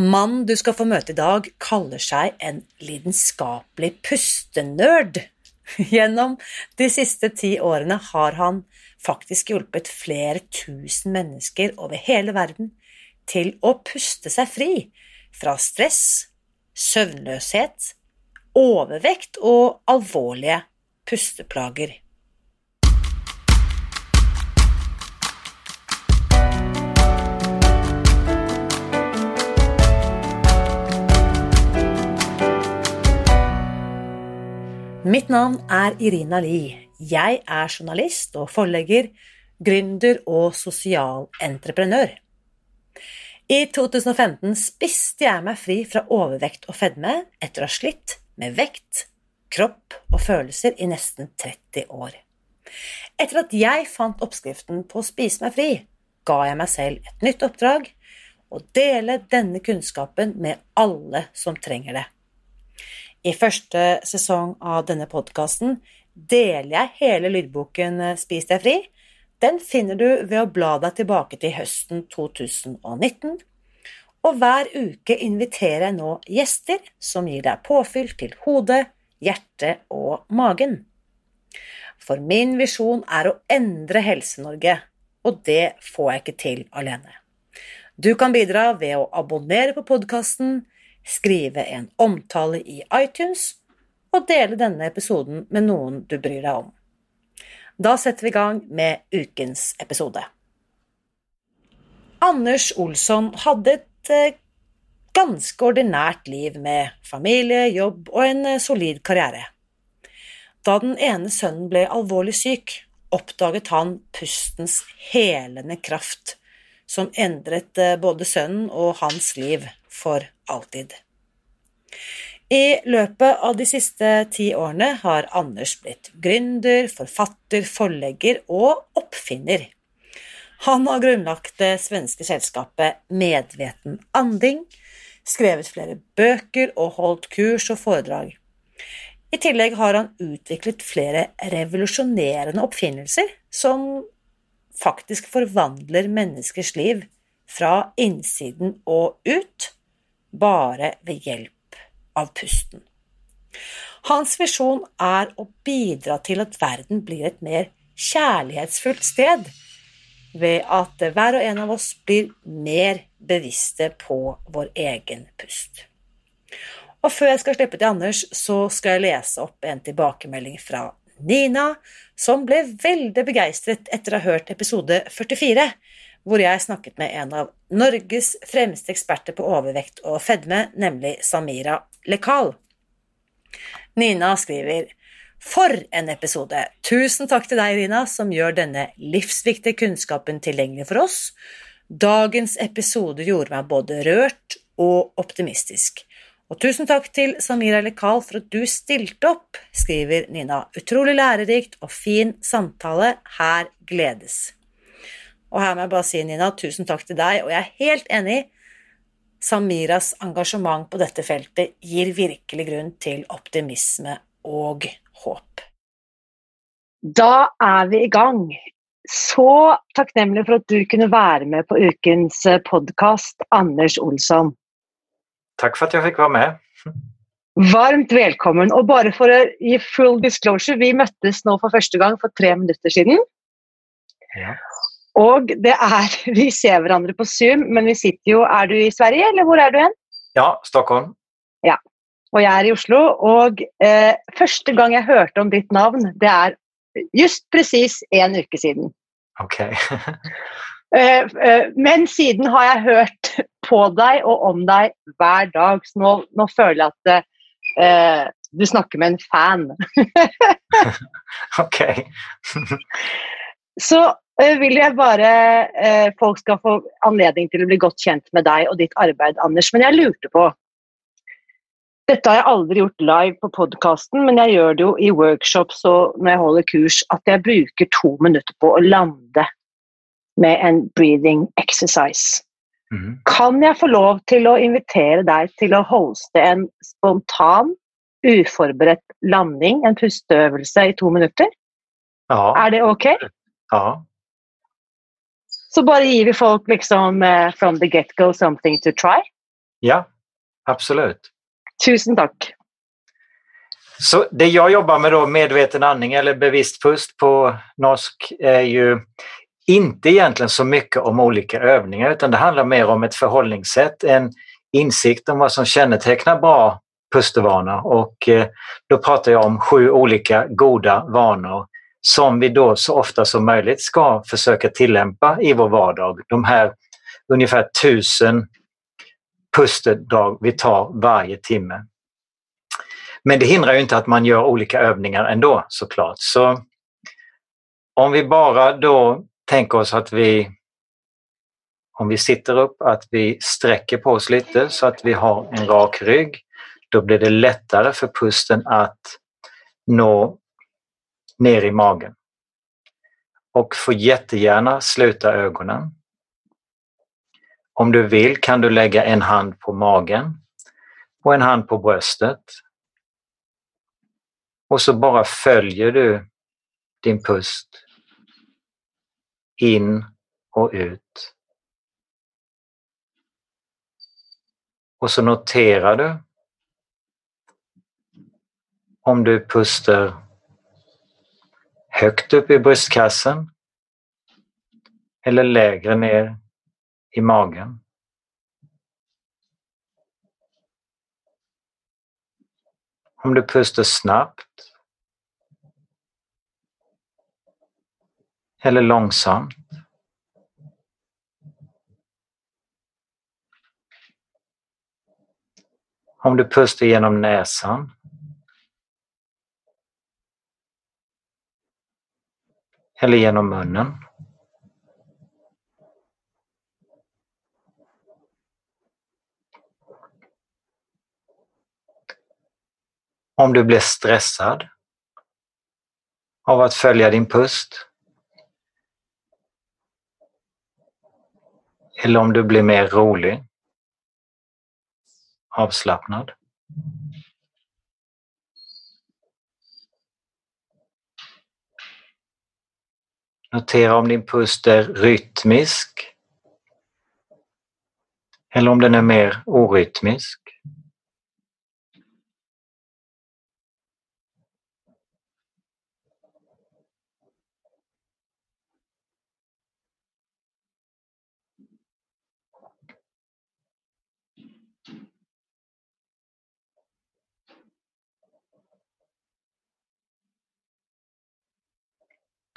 Mannen du ska få möta idag kallar sig en lidenskaplig pustenörd. Genom de sista tio åren har han faktiskt hjälpt flera tusen människor över hela världen till att pusta sig fri från stress, sömnlöshet, övervikt och allvarliga pusteplager. Mitt navn er Irina Li. Jeg er journalist og forlegger, gründer og sosialentreprenør. I 2015 spiste jeg meg fri fra overvekt og fedme etter å ha slitt med vekt, kropp og følelser i nesten 30 år. Etter at jeg fant oppskriften på å spise meg fri, ga jeg meg selv et nytt oppdrag å dele denne kunnskapen med alle som trenger det. I første sesong av denne podkasten deler jeg hele lydboken eh, Spis deg fri. Den finner du ved å bla deg tilbake til høsten 2019. Og hver uke inviterer jeg nå gjester som gir deg påfyll til hodet, hjertet og magen. For min visjon er å endre Helse-Norge, og det får jeg ikke til alene. Du kan bidra ved å abonnere på podkasten, skrive en omtale i iTunes og dele denne episoden med noen du bryr deg om. Da setter vi i gang med ukens episode. Anders Olsson hadde et eh, ganske ordinært liv med familie, jobb og en eh, solid karriere. Da den ene sønnen ble alvorlig syk, oppdaget han pustens helende kraft, som endret eh, både sønnen og hans liv for alltid. I løpet av de siste ti årene har Anders blitt gründer, forfatter, forlegger og oppfinner. Han har grunnlagt det svenske selskapet Medveten Anding, skrevet flere bøker og holdt kurs og foredrag. I tillegg har han utviklet flere revolusjonerende oppfinnelser som faktisk forvandler menneskers liv fra innsiden og ut, bare ved hjelp av pusten. Hans visjon er å bidra til at verden blir et mer kjærlighetsfullt sted, ved at hver og en av oss blir mer bevisste på vår egen pust. Og før jeg skal slippe til Anders, så skal jeg lese opp en tilbakemelding fra Nina, som ble veldig begeistret etter å ha hørt episode 44, hvor jeg snakket med en av Norges fremste eksperter på overvekt og fedme, nemlig Samira Lekal. Nina skriver For en episode! Tusen takk til deg, Rina, som gjør denne livsviktige kunnskapen tilgjengelig for oss. Dagens episode gjorde meg både rørt og optimistisk. Og tusen takk til Samira Lekal for at du stilte opp, skriver Nina. Utrolig lærerikt og fin samtale. Her gledes. Og her må jeg bare si, Nina, tusen takk til deg, og jeg er helt enig. Samiras engasjement på dette feltet gir virkelig grunn til optimisme og håp. Da er vi i gang. Så takknemlig for at du kunne være med på ukens podkast, Anders Olsson. Takk for at jeg fikk være med. Varmt velkommen. Og bare for å gi full disclosure, vi møttes nå for første gang for tre minutter siden. Ja. Og det er Vi ser hverandre på Zoom, men vi sitter jo Er du i Sverige, eller hvor er du hen? Ja, Stockholm. Ja. Og jeg er i Oslo. Og eh, første gang jeg hørte om ditt navn, det er just presis en uke siden. Ok. eh, eh, men siden har jeg hørt på deg og om deg hver dag, så nå, nå føler jeg at eh, du snakker med en fan. ok. så Eh, vil jeg bare eh, folk skal få anledning til å bli godt kjent med deg og ditt arbeid, Anders. Men jeg lurte på Dette har jeg aldri gjort live på podkasten, men jeg gjør det jo i workshops og når jeg holder kurs, at jeg bruker to minutter på å lande med en breathing exercise. Mm. Kan jeg få lov til å invitere deg til å hoste en spontan, uforberedt landing, en pusteøvelse i to minutter? Ja. Er det ok? Ja. Så bare gir vi folk liksom uh, from the get-go something to try. Ja, absolut. Tusen takk. Så det jag jobbar med då, medveten andning eller bevisst pust på norsk, är ju inte egentligen så mycket om olika övningar utan det handlar mer om ett förhållningssätt, en insikt om vad som kännetecknar bra pustevanor och eh, då pratar jag om sju olika goda vanor som vi då så ofta som möjligt ska försöka tillämpa i vår vardag. De här ungefär tusen pusterdrag vi tar varje timme. Men det hindrar ju inte att man gör olika övningar ändå såklart. Så om vi bara då tänker oss att vi, om vi sitter upp, att vi sträcker på oss lite så att vi har en rak rygg. Då blir det lättare för pusten att nå ner i magen. Och får jättegärna sluta ögonen. Om du vill kan du lägga en hand på magen och en hand på bröstet. Och så bara följer du din pust in och ut. Och så noterar du om du pustar högt upp i bröstkassen eller lägre ner i magen. Om du pustar snabbt eller långsamt. Om du pustar genom näsan eller genom munnen. Om du blir stressad av att följa din pust. Eller om du blir mer rolig, avslappnad. Notera om din pust är rytmisk eller om den är mer orytmisk.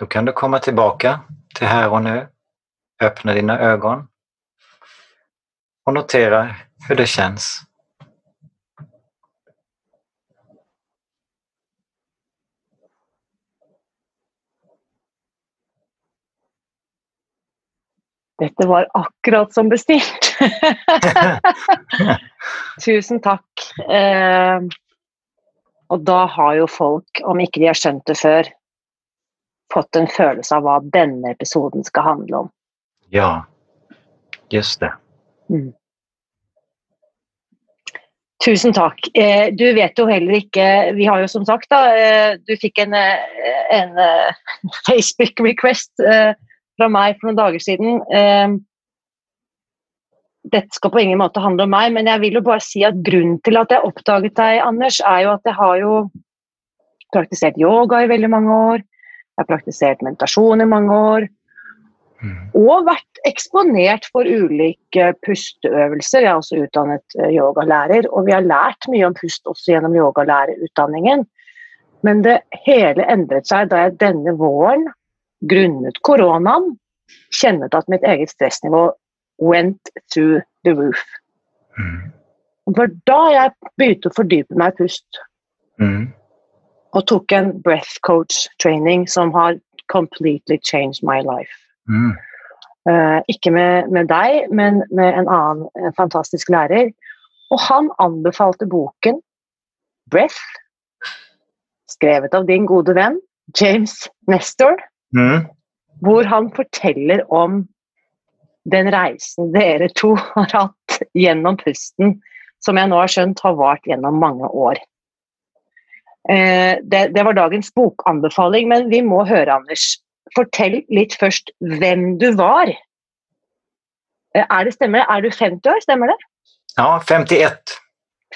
Då kan du komma tillbaka till här och nu. Öppna dina ögon och notera hur det känns. Dette var akkurat som bestilt. Tusen takk. Eh, og da har jo folk, om ikke de har skjønt det før, fått en følelse av hva denne episoden skal handle om. Ja, just det. Mm. Tusen takk. Eh, du vet jo heller ikke Vi har jo som sagt, da eh, Du fikk en, eh, en Facebook-request fra meg for noen dager siden. Eh, dette skal på ingen måte handle om meg, men jeg vil jo bare si at grunnen til at jeg oppdaget deg, Anders, er jo at jeg har jo praktisert yoga i veldig mange år. Jeg har praktisert meditasjon i mange år. Mm. Og vært eksponert for ulike pusteøvelser. Jeg er også utdannet eh, yogalærer, og vi har lært mye om pust også gjennom yogalærerutdanningen. Men det hele endret seg da jeg denne våren, grunnet koronaen, kjennet at mitt eget stressnivå went through the roof. Mm. Var da jeg begynte å fordype meg i pust. Mm. Og tok en breath coach training som har completely changed my life. Mm. Eh, ikke med, med deg, men med en annen en fantastisk lærer. Og han anbefalte boken Breath, skrevet av din gode venn James Nestor, Mm. hvor han forteller om den reisen dere to har hatt gjennom pusten, som jeg nå har skjønt har vart gjennom mange år. Eh, det, det var dagens bokanbefaling, men vi må høre, Anders. Fortell litt først hvem du var. Eh, Er det stemmer det? Er du 50 år, stemmer det? Ja, 51.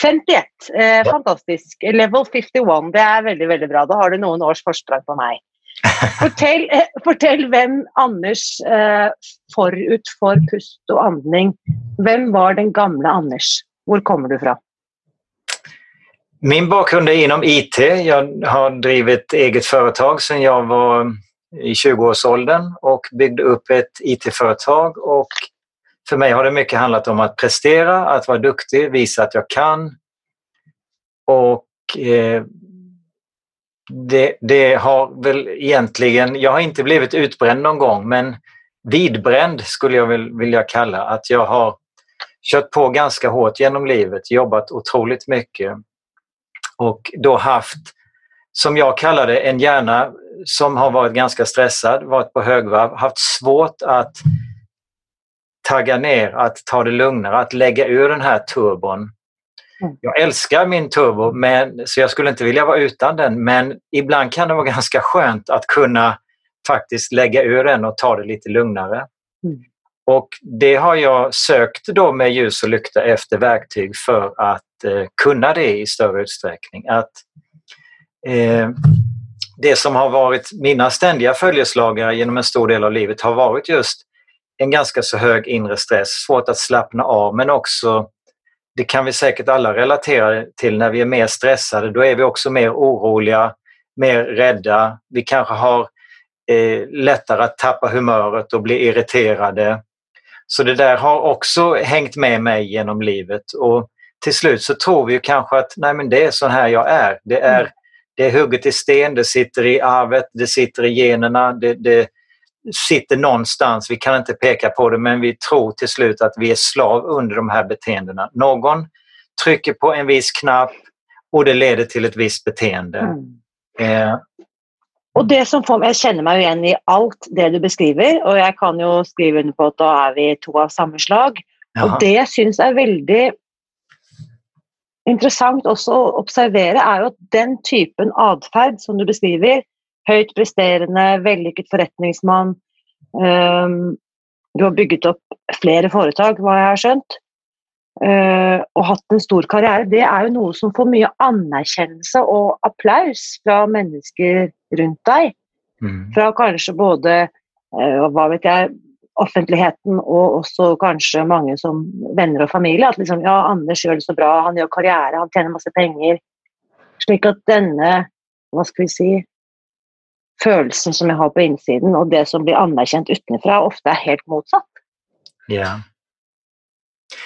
51. Eh, fantastisk. Level 51. Det er veldig veldig bra. Da har du noen års forsprang på meg. Fortell, eh, fortell hvem Anders eh, forut for pust og andning. Hvem var den gamle Anders? Hvor kommer du fra? Min bakgrund är inom IT. Jag har drivit eget företag sedan jag var i 20-årsåldern och byggde upp ett IT-företag och för mig har det mycket handlat om att prestera, att vara duktig, visa att jag kan. Och eh, det, det, har väl egentligen, jag har inte blivit utbränd någon gång men vidbränd skulle jag väl vilja kalla att jag har kört på ganska hårt genom livet, jobbat otroligt mycket och då haft, som jag kallar det, en hjärna som har varit ganska stressad, varit på högvarv, haft svårt att tagga ner, att ta det lugnare, att lägga ur den här turbon. Mm. Jag älskar min turbo, men, så jag skulle inte vilja vara utan den, men ibland kan det vara ganska skönt att kunna faktiskt lägga ur den och ta det lite lugnare. Mm. Och Det har jag sökt då med ljus och lykta efter verktyg för att eh, kunna det i större utsträckning. Att, eh, det som har varit mina ständiga följeslagare genom en stor del av livet har varit just en ganska så hög inre stress, svårt att slappna av men också, det kan vi säkert alla relatera till, när vi är mer stressade då är vi också mer oroliga, mer rädda. Vi kanske har eh, lättare att tappa humöret och bli irriterade. Så det där har också hängt med mig genom livet och till slut så tror vi kanske att nej men det är så här jag är. Det är, mm. det är hugget i sten, det sitter i arvet, det sitter i generna, det, det sitter någonstans. Vi kan inte peka på det men vi tror till slut att vi är slav under de här beteendena. Någon trycker på en viss knapp och det leder till ett visst beteende. Mm. Eh, och det som får, Jag känner mig igen i allt det du beskriver och jag kan ju skriva under på att då är vi två av samma slag. Jaha. Och det jag syns är väldigt intressant också att observera är att den typen adfärd som du beskriver, högt presterande, vällyckad förrättningsman, um, du har byggt upp flera företag vad jag har skönt uh, och haft en stor karriär. Det är ju något som får mycket anerkännelse och applaus från människor runt dig. Mm. Från kanske både, uh, vad vet jag, offentligheten och också kanske många som vänner och familj. Att liksom, ja, Anders gör det så bra, han gör karriär, han tjänar massa pengar. Så att denna, vad ska vi säga, känslan som jag har på insidan och det som blir anerkänt utifrån ofta är helt motsatt. Ja.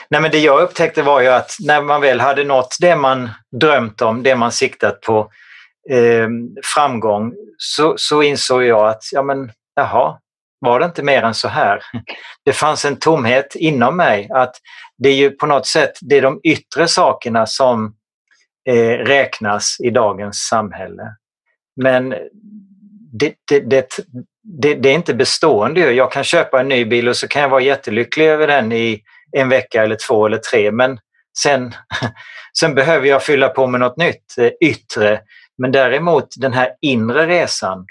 Nej, men det jag upptäckte var ju att när man väl hade nått det man drömt om, det man siktat på, eh, framgång, så, så insåg jag att ja, men, jaha, var det inte mer än så här. Det fanns en tomhet inom mig att det är ju på något sätt det är de yttre sakerna som eh, räknas i dagens samhälle. Men det, det, det, det, det är inte bestående. Jag kan köpa en ny bil och så kan jag vara jättelycklig över den i en vecka eller två eller tre men sen, sen behöver jag fylla på med något nytt, eh, yttre. Men däremot den här inre resan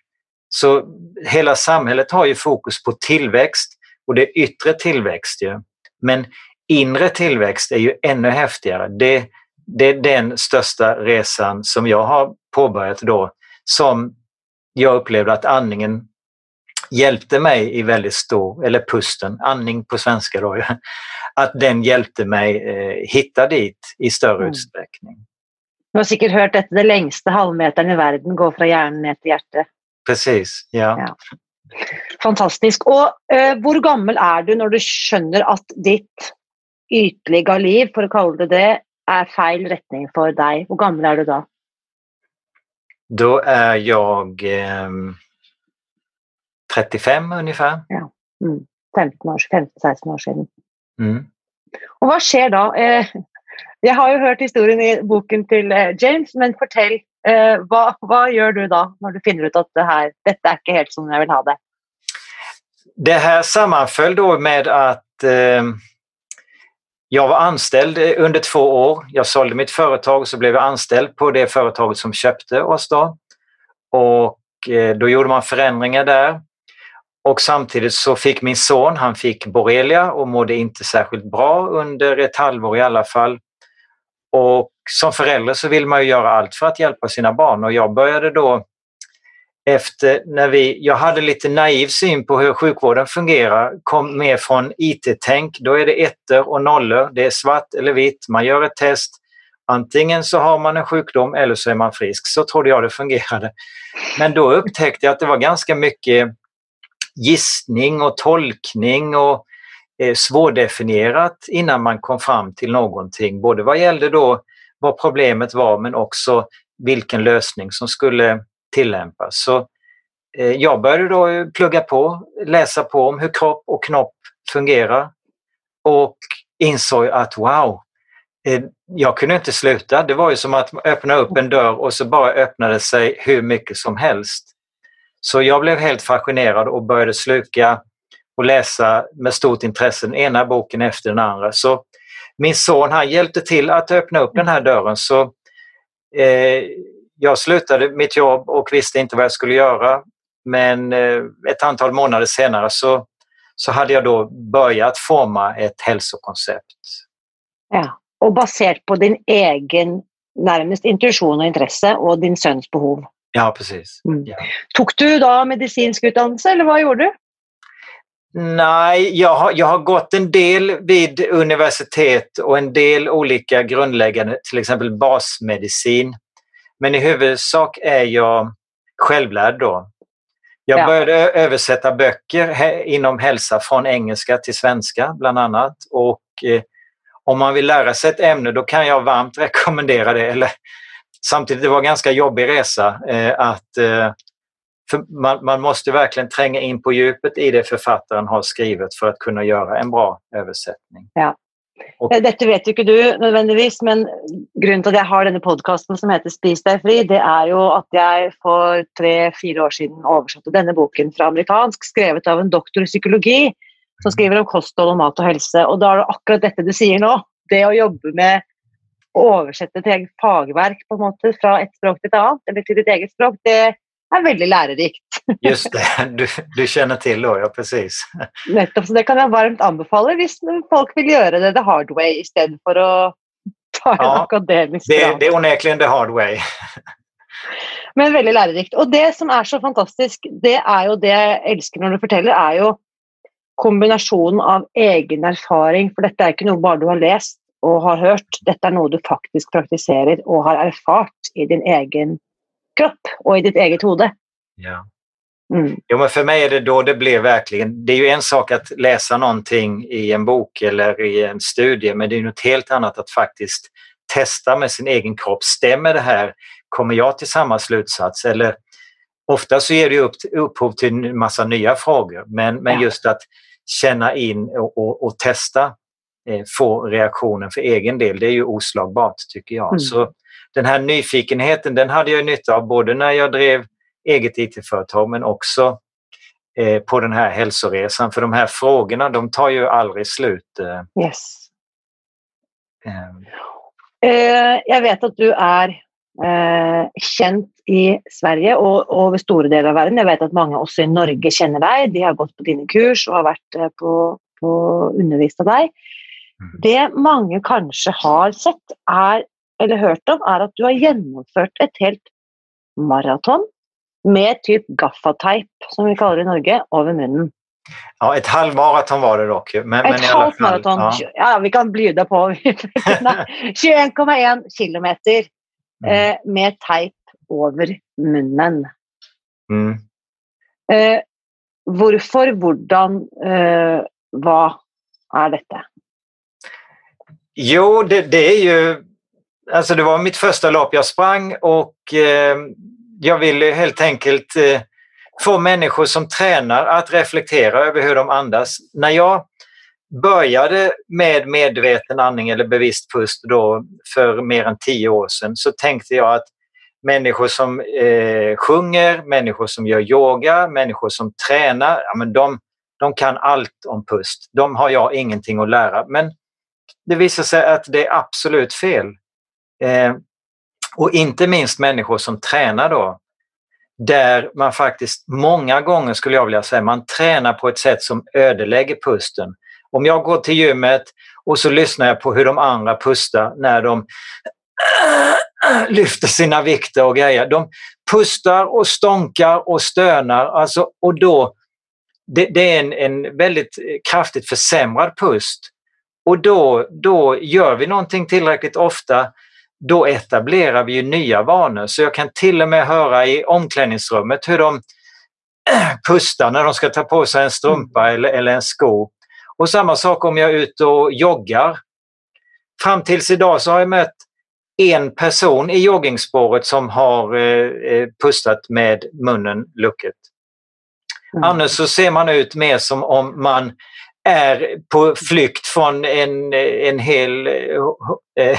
så hela samhället har ju fokus på tillväxt och det är yttre tillväxt. Ju. Men inre tillväxt är ju ännu häftigare. Det, det är den största resan som jag har påbörjat då som jag upplevde att andningen hjälpte mig i väldigt stor, eller pusten, andning på svenska då, att den hjälpte mig eh, hitta dit i större mm. utsträckning. Du har säkert hört att det längsta halvmetern i världen går från hjärnan till hjärtat. Precis, ja. ja. Fantastisk. Och eh, hur gammal är du när du känner att ditt ytliga liv, för att kalla det det, är fel riktning för dig? Hur gammal är du då? Då är jag eh, 35 ungefär. Ja. Mm. 15 år, 15-16 år sedan. Mm. Och vad sker då? Eh, jag har ju hört historien i boken till eh, James, men berätta Eh, vad, vad gör du då när du finner ut att det här, detta är inte helt som jag vill ha det? Det här sammanföll då med att eh, jag var anställd under två år. Jag sålde mitt företag och så blev jag anställd på det företaget som köpte oss. Då. Och eh, då gjorde man förändringar där. Och samtidigt så fick min son, han fick borrelia och mådde inte särskilt bra under ett halvår i alla fall. Och som förälder så vill man ju göra allt för att hjälpa sina barn och jag började då efter när vi, jag hade lite naiv syn på hur sjukvården fungerar, kom mer från IT-tänk. Då är det ettor och nollor, det är svart eller vitt, man gör ett test. Antingen så har man en sjukdom eller så är man frisk. Så trodde jag det fungerade. Men då upptäckte jag att det var ganska mycket gissning och tolkning och eh, svårdefinierat innan man kom fram till någonting. Både vad gällde då vad problemet var men också vilken lösning som skulle tillämpas. Så eh, jag började då eh, plugga på, läsa på om hur kropp och knopp fungerar och insåg att wow, eh, jag kunde inte sluta. Det var ju som att öppna upp en dörr och så bara öppnade sig hur mycket som helst. Så jag blev helt fascinerad och började sluka och läsa med stort intresse den ena boken efter den andra. Så min son han hjälpte till att öppna upp den här dörren. Så eh, jag slutade mitt jobb och visste inte vad jag skulle göra. Men eh, ett antal månader senare så, så hade jag då börjat forma ett hälsokoncept. Ja, och baserat på din egen närmast intuition och intresse och din sons behov. Ja, precis. Mm. Ja. Tog du då medicinsk utbildning eller vad gjorde du? Nej, jag har, jag har gått en del vid universitet och en del olika grundläggande, till exempel basmedicin. Men i huvudsak är jag självlärd då. Jag Ja. började översätta böcker inom hälsa från engelska till svenska bland annat. Och eh, om man vill lära sig ett ämne då kan jag varmt rekommendera det. Eller, samtidigt, det var en ganska jobbig resa att eh, för man, man måste verkligen tränga in på djupet i det författaren har skrivit för att kunna göra en bra översättning. Och- Eh, Dette vet ikke du nødvendigvis, men grunnen til at jeg har denne podkasten som heter Spis deg fri, det er jo at jeg for tre-fire år siden oversatte denne boken fra amerikansk, skrevet av en doktor i psykologi, som skriver om kosthold og mat og helse. Og da er det akkurat dette du sier nå. Det å jobbe med å oversette et eget fagverk på en måte fra et språk til et annet, eller til ditt eget språk, det er veldig lærerikt. Just det, du, du känner till då, ja precis. Nettopp, så det kan jeg varmt anbefale hvis folk vil gjøre det the hard way i stedet for å ta en Ja, akademisk Det, det är onekligen the hard way. Men veldig lærerikt. Og det som er så fantastisk, det er jo det jeg elsker når du forteller, er jo kombinasjonen av egen erfaring, for dette er ikke noe bare du har lest og har hørt, dette er noe du faktisk praktiserer og har erfart i din egen kropp og i ditt eget hode. Ja. Mm. Jo, men för mig är det då det blir verkligen, det är ju en sak att läsa någonting i en bok eller i en studie, men det är något helt annat att faktiskt testa med sin egen kropp. Stämmer det här? Kommer jag till samma slutsats? Eller ofta så ger det upp, upphov till en massa nya frågor, men, men Ja. just att känna in och, och, och testa, få reaktionen för egen del, det är ju oslagbart tycker jag. Mm. Så den här nyfikenheten, den hade jag nytta av både när jag drev eget IT-företag men också eh, på den här hälsoresan. För de här frågorna de tar ju aldrig slut. Eh, Yes. eh, Eh, jeg vet at du er eh, kjent i Sverige og og over store deler av verden. Jeg vet at mange også i Norge kjenner deg. De har gått på dine kurs og har vært eh, på, på undervist av deg. Mhm. Det mange kanskje har sett er, eller hørt om, er at du har gjennomført et helt maraton med typ gaffateip, som vi kaller det i Norge, over munnen. ja, ett halvmaraton var det dock. Men, men Et i alla halvt maraton. Ja. Ja, vi kan bjuda på. 21,1 kilometer Mm. eh, med teip over munnen. Mm. Eh, hvorfor, hvordan, eh, hva er dette? Jo, det, det är ju... Alltså det var mitt första lopp jag sprang och eh, jag ville helt enkelt eh, få människor som tränar att reflektera över hur de andas. När jag började med medveten andning eller bevisst pust då för mer än tio år sedan så tänkte jag att människor som eh, sjunger, människor som gör yoga, människor som tränar, ja, men de, de kan allt om pust. De har jag ingenting att lära. Men det visar sig att det är absolut fel. Eh, och inte minst människor som tränar då. där man faktiskt många gånger skulle jag vilja säga, man tränar på ett sätt som ödelägger pusten. Om jag går till gymmet och så lyssnar jag på hur de andra pustar när de lyfter sina vikter och grejer. De pustar och stånkar och stönar alltså, och då det, det är en, en väldigt kraftigt försämrad pust. Och då, då gör vi någonting tillräckligt ofta, då etablerar vi nya vanor. Så jag kan till och med höra i omklädningsrummet hur de pustar när de ska ta på sig en strumpa eller, eller en sko. Och samma sak om jag är ute och joggar. Fram tills idag så har jag mött en person i joggingspåret som har eh, eh pustat med munnen lucket. Mm. Annars så ser man ut mer som om man är på flykt från en, en hel, eh,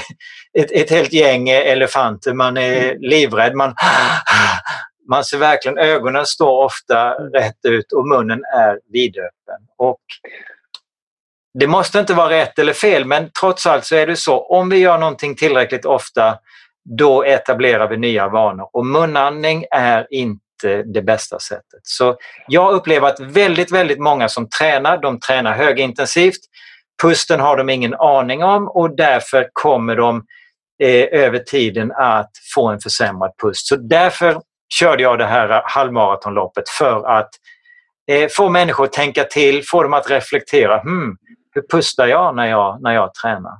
ett, ett helt gäng elefanter. Man är mm. livrädd. Man, man ser verkligen, ögonen står ofta rätt ut och munnen är vidöppen. Och det måste inte vara rätt eller fel men trots allt så är det så, om vi gör någonting tillräckligt ofta då etablerar vi nya vanor och munandning är inte Eh, det bästa sättet. Så jag upplever att väldigt, väldigt många som tränar, de tränar högintensivt. Pusten har de ingen aning om och därför kommer de eh, över tiden att få en försämrad pust. Så därför körde jag det här halvmaratonloppet för att eh, få människor att tänka till, få dem att reflektera. Hmm, hur pustar jag när jag, när jag tränar?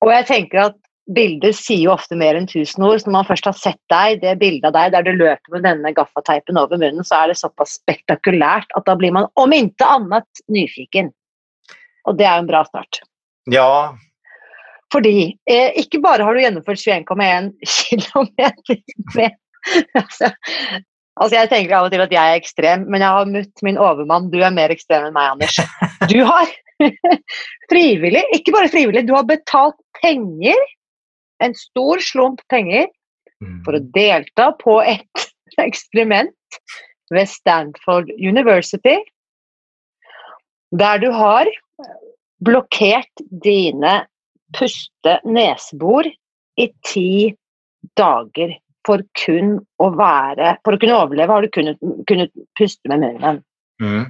Och jag tänker att bilder sier jo ofte mer än tusen ord. Så når man først har sett deg, det bildet av deg der du løper med denne gaffateipen over munnen, så er det såpass spektakulært at da blir man om inte annet nyfiken. Og det er jo en bra start. Ja. Fordi eh, ikke bare har du gjennomført 21,1 km med altså, altså, Jeg tenker av og til at jeg er ekstrem, men jeg har møtt min overmann. Du er mer ekstrem enn meg, Anders. Du har frivillig, ikke bare frivillig, du har betalt penger en stor slump penger mm. for å delta på et eksperiment ved Stanford University, der du har blokkert dine puste-nesebor i ti dager for kun å være For å kunne overleve har du kunnet, kunnet puste med munnen. Mm.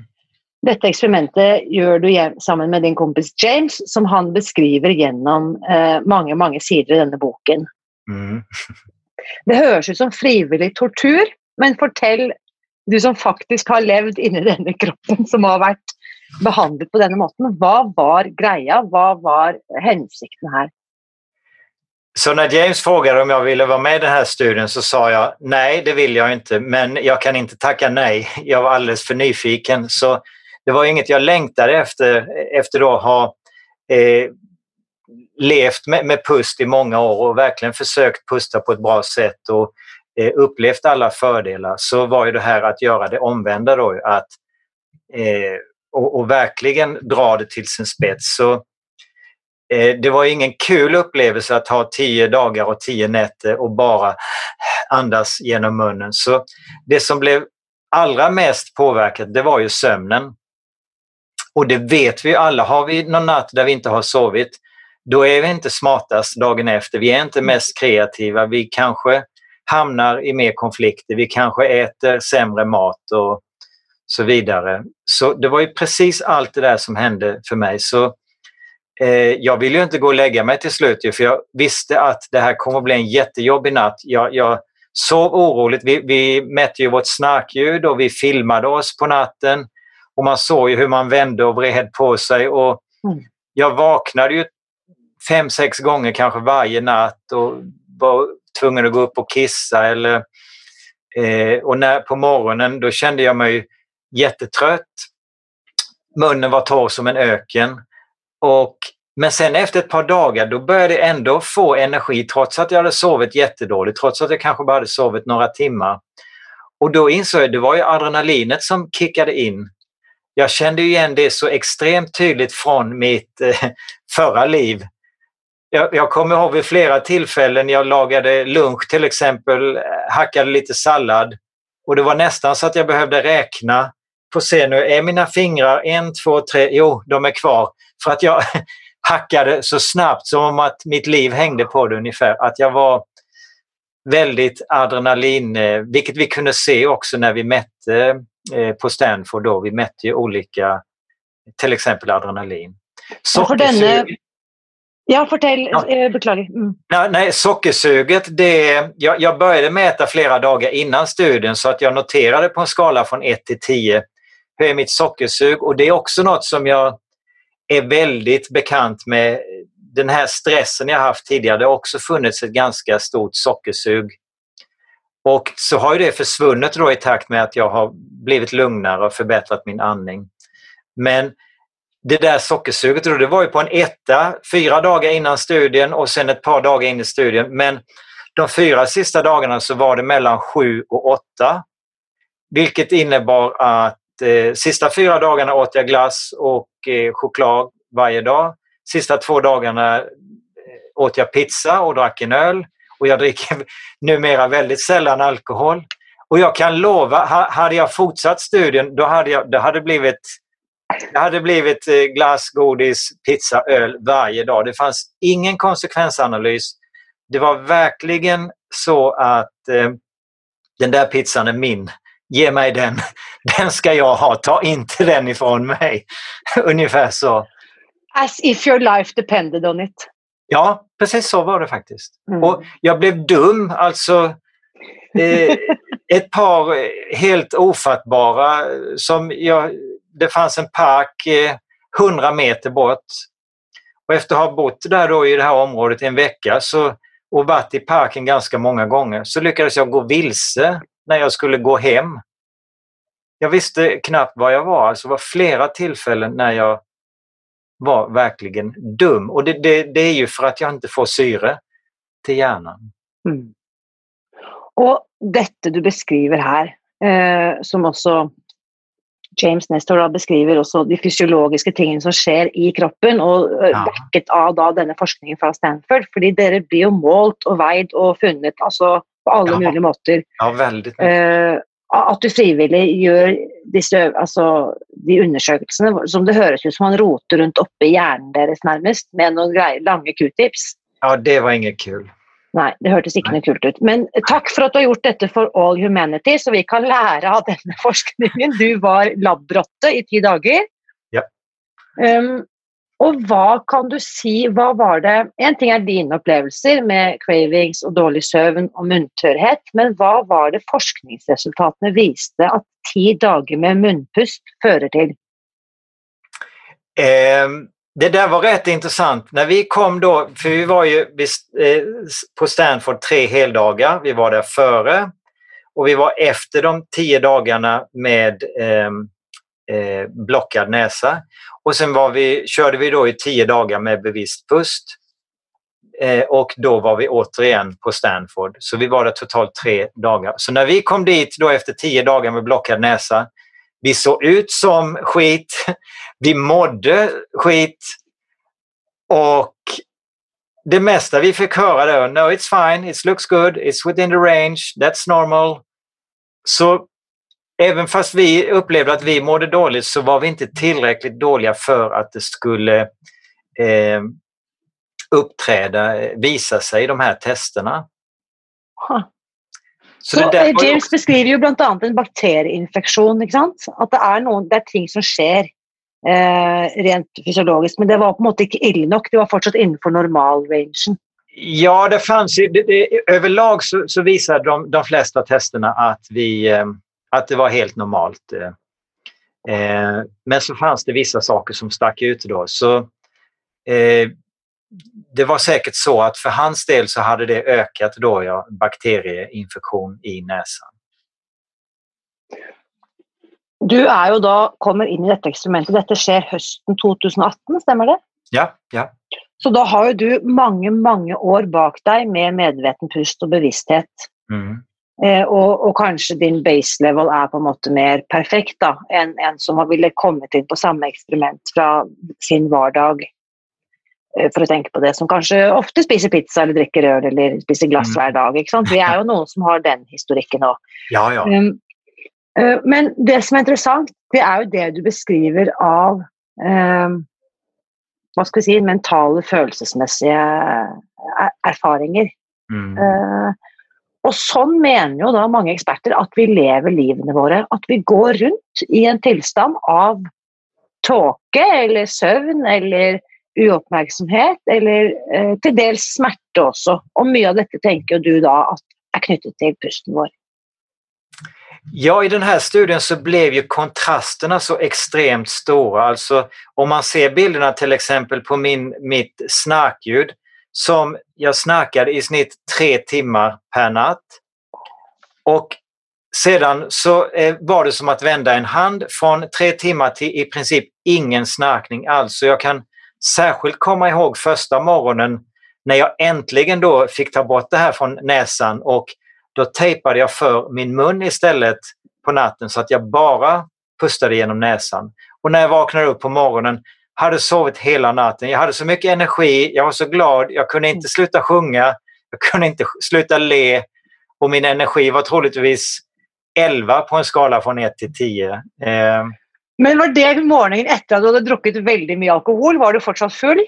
Dette eksperimentet gjør du sammen med din kompis James, som han beskriver gjennom eh, mange mange sider i denne boken. Mm. det høres ut som frivillig tortur, men fortell, du som faktisk har levd inni denne kroppen, som har vært behandlet på denne måten, hva var greia? Hva var hensikten här? Så när James frågade om jag ville vara med i den här studien så sa jag nej, det vill jag inte, men jag kan inte tacka nej. Jag var alldeles för nyfiken. Så det var inget jag längtade efter, efter att ha eh, levt med, med, pust i många år och verkligen försökt pusta på ett bra sätt och eh, upplevt alla fördelar så var ju det här att göra det omvända då, att eh, och, och, verkligen dra det till sin spets. Så eh, det var ingen kul upplevelse att ha tio dagar och tio nätter och bara andas genom munnen. Så det som blev allra mest påverkat det var ju sömnen. Och det vet vi alla. Har vi någon natt där vi inte har sovit, då är vi inte smartast dagen efter. Vi är inte mest kreativa. Vi kanske hamnar i mer konflikter. Vi kanske äter sämre mat och så vidare. Så det var ju precis allt det där som hände för mig. Så eh, Jag ville ju inte gå och lägga mig till slut för jag visste att det här kommer att bli en jättejobbig natt. Jag, jag sov oroligt. Vi, vi mätte ju vårt snarkljud och vi filmade oss på natten. Och man såg ju hur man vände och vred på sig. Och mm. Jag vaknade ju fem, sex gånger kanske varje natt och var tvungen att gå upp och kissa. Eller, eh, och när, på morgonen då kände jag mig jättetrött. Munnen var torr som en öken. Och, men sen efter ett par dagar då började jag ändå få energi trots att jag hade sovit jättedåligt, trots att jag kanske bara hade sovit några timmar. Och då insåg jag att det var ju adrenalinet som kickade in jag kände igen det så extremt tydligt från mitt eh, förra liv. Jag, jag kommer ihåg vid flera tillfällen jag lagade lunch till exempel, eh, hackade lite sallad och det var nästan så att jag behövde räkna. Få se nu, är mina fingrar en, två, tre? Jo, de är kvar. För att jag hackade så snabbt som om att mitt liv hängde på det ungefär. Att jag var väldigt adrenalin, eh, vilket vi kunde se också när vi mätte på Stanford då. Vi mätte ju olika, till exempel adrenalin. Ja, för denne... Ja, fortell. Ja. Beklagar. Mm. Nej, nej, sockersuget, det, jag, jag började mäta flera dagar innan studien så att jag noterade på en skala från 1 till 10 hur är mitt sockersug och det är också något som jag är väldigt bekant med den här stressen jag haft tidigare, det har också funnits ett ganska stort sockersug. Och så har det försvunnit då i takt med att jag har blivit lugnare och förbättrat min andning. Men det där sockersuget det var ju på en etta fyra dagar innan studien och sen ett par dagar in i studien. Men de fyra sista dagarna så var det mellan sju och åtta. Vilket innebar att eh, sista fyra dagarna åt jag glass och eh, choklad varje dag. Sista två dagarna eh, åt jag pizza och drack en öl. Och jag dricker numera väldigt sällan alkohol. Och jag kan lova, hade jag fortsatt studien då hade jag, det hade blivit det hade blivit eh, glass, godis, pizza, öl varje dag. Det fanns ingen konsekvensanalys. Det var verkligen så att eh, den där pizzan är min. Ge mig den. Den ska jag ha. Ta inte den ifrån mig. Ungefär så. As if your life depended on it. Ja, precis så var det faktiskt. Mm. Och jag blev dum, alltså eh, ett par helt ofattbara som jag, det fanns en park eh, 100 meter bort. Och efter att ha bott där då i det här området i en vecka så, och varit i parken ganska många gånger så lyckades jag gå vilse när jag skulle gå hem. Jag visste knappt var jag var. Alltså det var flera tillfällen när jag var verkligen dum. Och det, det, det är ju för att jag inte får syre till hjärnan. Mm. Och detta du beskriver här, eh, som också James Nestor beskriver också de fysiologiska tingen som sker i kroppen, och eh, ja. backet av da, denne forskningen från Stanford. För dere blir ju målt och veid och funnit alltså, på alla ja. mulige måter. Ja, väldigt mycket. Eh, at du frivillig gjør disse, altså, de undersøkelsene som det høres ut som man roter rundt oppi hjernen deres nærmest, med noen lange q-tips. Ja, det var inget kul. Nei, det hørtes ikke noe kult ut. Men takk for at du har gjort dette for All Humanity, så vi kan lære av denne forskningen. Du var labrotte i ti dager. Ja. Um, och vad kan du si, vad var det En ting är dina upplevelser med cravings och dålig sömn och muntorrhet men vad var det forskningsresultaten visade att tio dagar med munpust fører till? Eh, det där var rätt intressant. När vi kom då, för vi var ju eh, på Stanford tre heldagar, vi var där före och vi var efter de tio dagarna med eh, eh, blockad näsa. Och sen var vi, körde vi då i tio dagar med bevisst pust. Eh, och då var vi återigen på Stanford. Så vi var där totalt tre dagar. Så när vi kom dit då efter tio dagar med blockad näsa, vi såg ut som skit, vi mådde skit och det mesta vi fick höra då, no it's fine, it looks good, it's within the range, that's normal. Så även fast vi upplevde att vi mådde dåligt så var vi inte tillräckligt dåliga för att det skulle eh, uppträda, visa sig i de här testerna. Huh. Så, så eh, James också... beskriver ju bland annat en bakterieinfektion, inte sant? Att det är, det ting som sker eh, rent fysiologiskt, men det var på något inte illa nog, det var fortsatt innanför normalrangen. Ja, det fanns ju, det, det, överlag så, så visar de, de flesta testerna att vi eh, att det var helt normalt. Eh, eh, men så fanns det vissa saker som stack ut då. Så eh, det var säkert så att för hans del så hade det ökat då ja, bakterieinfektion i näsan. Du är ju då, kommer in i detta experimentet, detta sker hösten 2018, stämmer det? Ja, ja. Så då har ju du många, många år bak dig med medveten pust och bevissthet. Mm. Eh, og, og, kanskje din base level er på en måte mer perfekt da, enn en som ville kommet inn på samme eksperiment fra sin hverdag. Eh, for å tenke på det, som kanskje ofte spiser pizza eller drikker øl eller spiser glass mm. hver dag. ikke sant? Vi er jo noen som har den historikken òg. Ja, ja. Um, uh, men det som er interessant, det er jo det du beskriver av um, hva skal vi si, mentale, følelsesmessige erfaringer. Mm. Uh, Og sånn mener jo da mange eksperter at vi lever livene våre. At vi går rundt i en tilstand av tåke eller søvn eller uoppmerksomhet, eller eh, til dels smerte også. Og mye av dette tenker du da at er knyttet til pusten vår. Ja, i den här studien så blev ju kontrasterna så extremt stora. Alltså om man ser bilderna till exempel på min, mitt snarkljud som jag snarkade i snitt tre timmar per natt. Och sedan så eh, var det som att vända en hand från tre timmar till i princip ingen snarkning alls. Så jag kan särskilt komma ihåg första morgonen när jag äntligen då fick ta bort det här från näsan och då tejpade jag för min mun istället på natten så att jag bara pustade genom näsan. Och när jag vaknade upp på morgonen hade sovit hela natten. Jag hade så mycket energi, jag var så glad, jag kunde inte sluta sjunga, jag kunde inte sluta le och min energi var troligtvis 11 på en skala från 1 till 10. Eh. Men var det morgonen efter att du hade druckit väldigt mycket alkohol? Var du fortfarande full?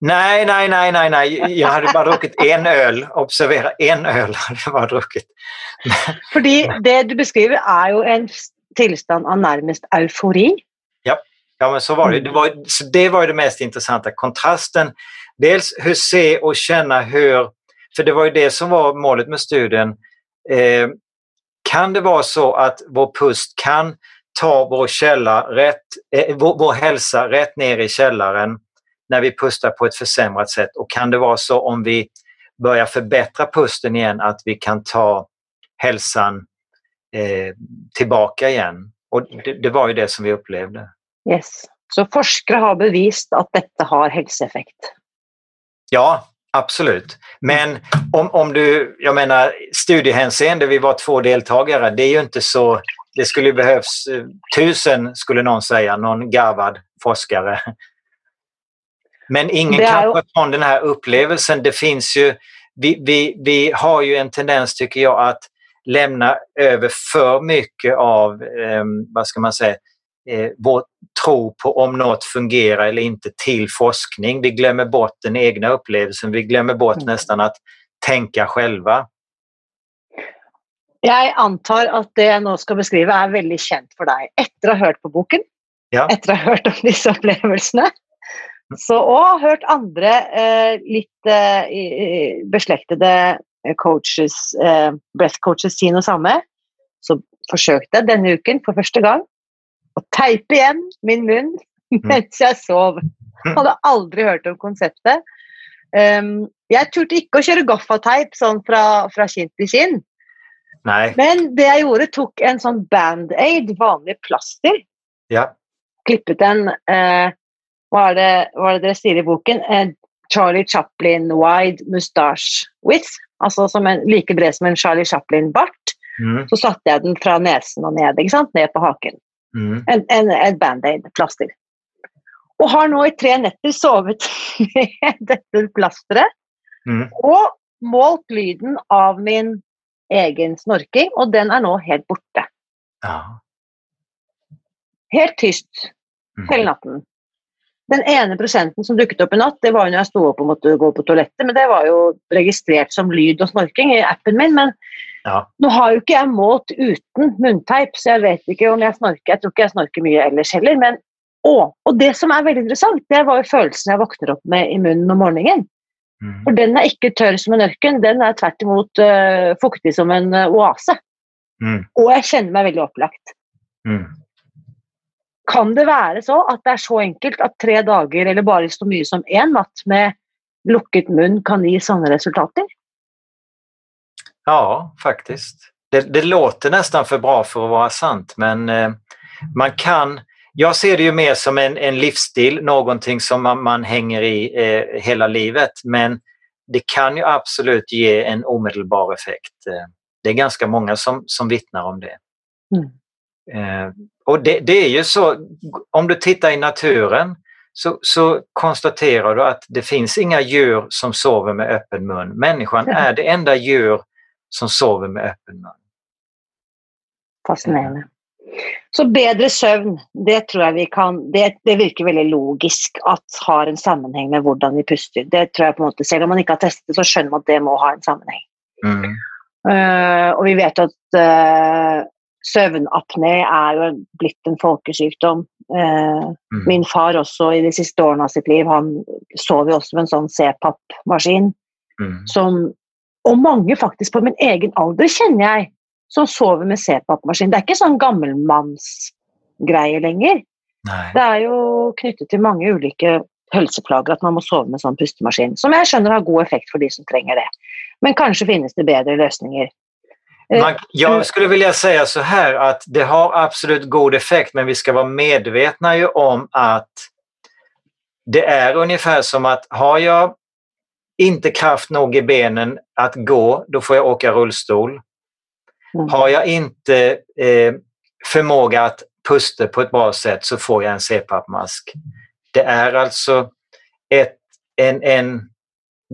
Nej, nej, nej, nej, nej. Jag hade bara druckit en öl. Observera, en öl hade jag bara druckit. För det du beskriver är ju en tillstånd av närmast eufori. Ja, men så var det. Det var, så det var ju det mest intressanta, kontrasten. Dels hur se och känna hur, för det var ju det som var målet med studien. Eh, kan det vara så att vår pust kan ta vår, källa rätt, eh, vår, vår hälsa rätt ner i källaren när vi pustar på ett försämrat sätt och kan det vara så om vi börjar förbättra pusten igen att vi kan ta hälsan eh, tillbaka igen. Och det, det, var ju det som vi upplevde. Yes. Så forskare har bevisat att detta har hälsoeffekt? Ja, absolut. Men om, om du, jag menar studiehänseende, vi var två deltagare, det är ju inte så, det skulle behövas eh, tusen skulle någon säga, någon garvad forskare men ingen är... kan få ifrån den här upplevelsen. Det finns ju, vi, vi, vi har ju en tendens tycker jag att lämna över för mycket av, eh, vad ska man säga, eh, vår tro på om något fungerar eller inte till forskning. Vi glömmer bort den egna upplevelsen, vi glömmer bort mm. nästan att tänka själva. Jag antar att det jag nu ska beskriva är väldigt känt för dig efter att ha hört på boken, ja. efter att ha hört om dessa upplevelserna. Så, og hørt andre eh, litt eh, beslektede coaches, eh, breath coaches si noe samme. Så forsøkte jeg denne uken for første gang å teipe igjen min munn mm. mens jeg sov. Hadde aldri hørt om konseptet. Um, jeg turte ikke å kjøre gaffateip sånn fra, fra kinn til kinn. Nei. Men det jeg gjorde, tok en sånn band-aid, vanlig plaster. Ja. Klippet en eh, hva er det, er det sier i boken? Eh, Charlie Chaplin wide mustache width. Altså som en, like bred som en Charlie Chaplin-bart. Mm. Så satte jeg den fra nesen og ned, sant? ned på haken. Mm. En, en, en band-aid, plaster. Og har nå i tre netter sovet med dette plasteret. Mm. Og målt lyden av min egen snorking, og den er nå helt borte. Ja. Helt tyst mm. hele natten. Den ene prosenten som dukket opp i natt, det var jo når jeg sto opp og måtte gå på toalettet, men det var jo registrert som lyd og snorking i appen min. Men ja. nå har jo ikke jeg målt uten munnteip, så jeg vet ikke om jeg snorker. Jeg tror ikke jeg snorker mye ellers heller. men å, Og det som er veldig interessant, det var jo følelsen jeg våkner opp med i munnen om morgenen. Mm. For den er ikke tørr som en ørken, den er tvert imot uh, fuktig som en uh, oase. Mm. Og jeg kjenner meg veldig opplagt. Mm. Kan det være så at det er så enkelt at tre dager eller bare så mye som én natt med lukket mun kan ge sådana resultater? Ja, faktiskt. Det, det, låter nästan för bra för att vara sant, men eh, man kan... Jag ser det ju mer som en, en livsstil, någonting som man, man hänger i eh, hela livet, men det kan ju absolut ge en omedelbar effekt. Eh, det är ganska många som, som vittnar om det. Mm. Eh, och det, det, är ju så, om du tittar i naturen så, så, konstaterar du att det finns inga djur som sover med öppen mun. Människan är det enda djur som sover med öppen mun. Fascinerande. Så bedre søvn, det tror jeg vi kan det, det, virker veldig logisk at har en sammenheng med hvordan vi puster. Det tror jeg på måte, Selv om man ikke har testet det, så skjønner man at det må ha en sammenheng. Mm. Uh, og vi vet at uh, søvnapné er jo blitt en folkesykdom. Uh, mm. Min far også i de siste årene av sitt liv, han sov jo også med en sånn CPAP-maskin. Mm. som Og mange faktisk på min egen alder, kjenner jeg, som sover med CPAP-maskin. Det er ikke sånn gammelmannsgreie lenger. Nei. Det er jo knyttet til mange ulike helseplager at man må sove med sånn pustemaskin. Som jeg skjønner har god effekt for de som trenger det. Men kanskje finnes det bedre løsninger. Eh, man, jag skulle vilja säga så här att det har absolut god effekt men vi ska vara medvetna ju om att det är ungefär som att har jag inte kraft nog i benen att gå, då får jag åka rullstol. Mm. Har jag inte eh, förmåga att pusta på ett bra sätt så får jag en CPAP-mask. Det är alltså ett, en, en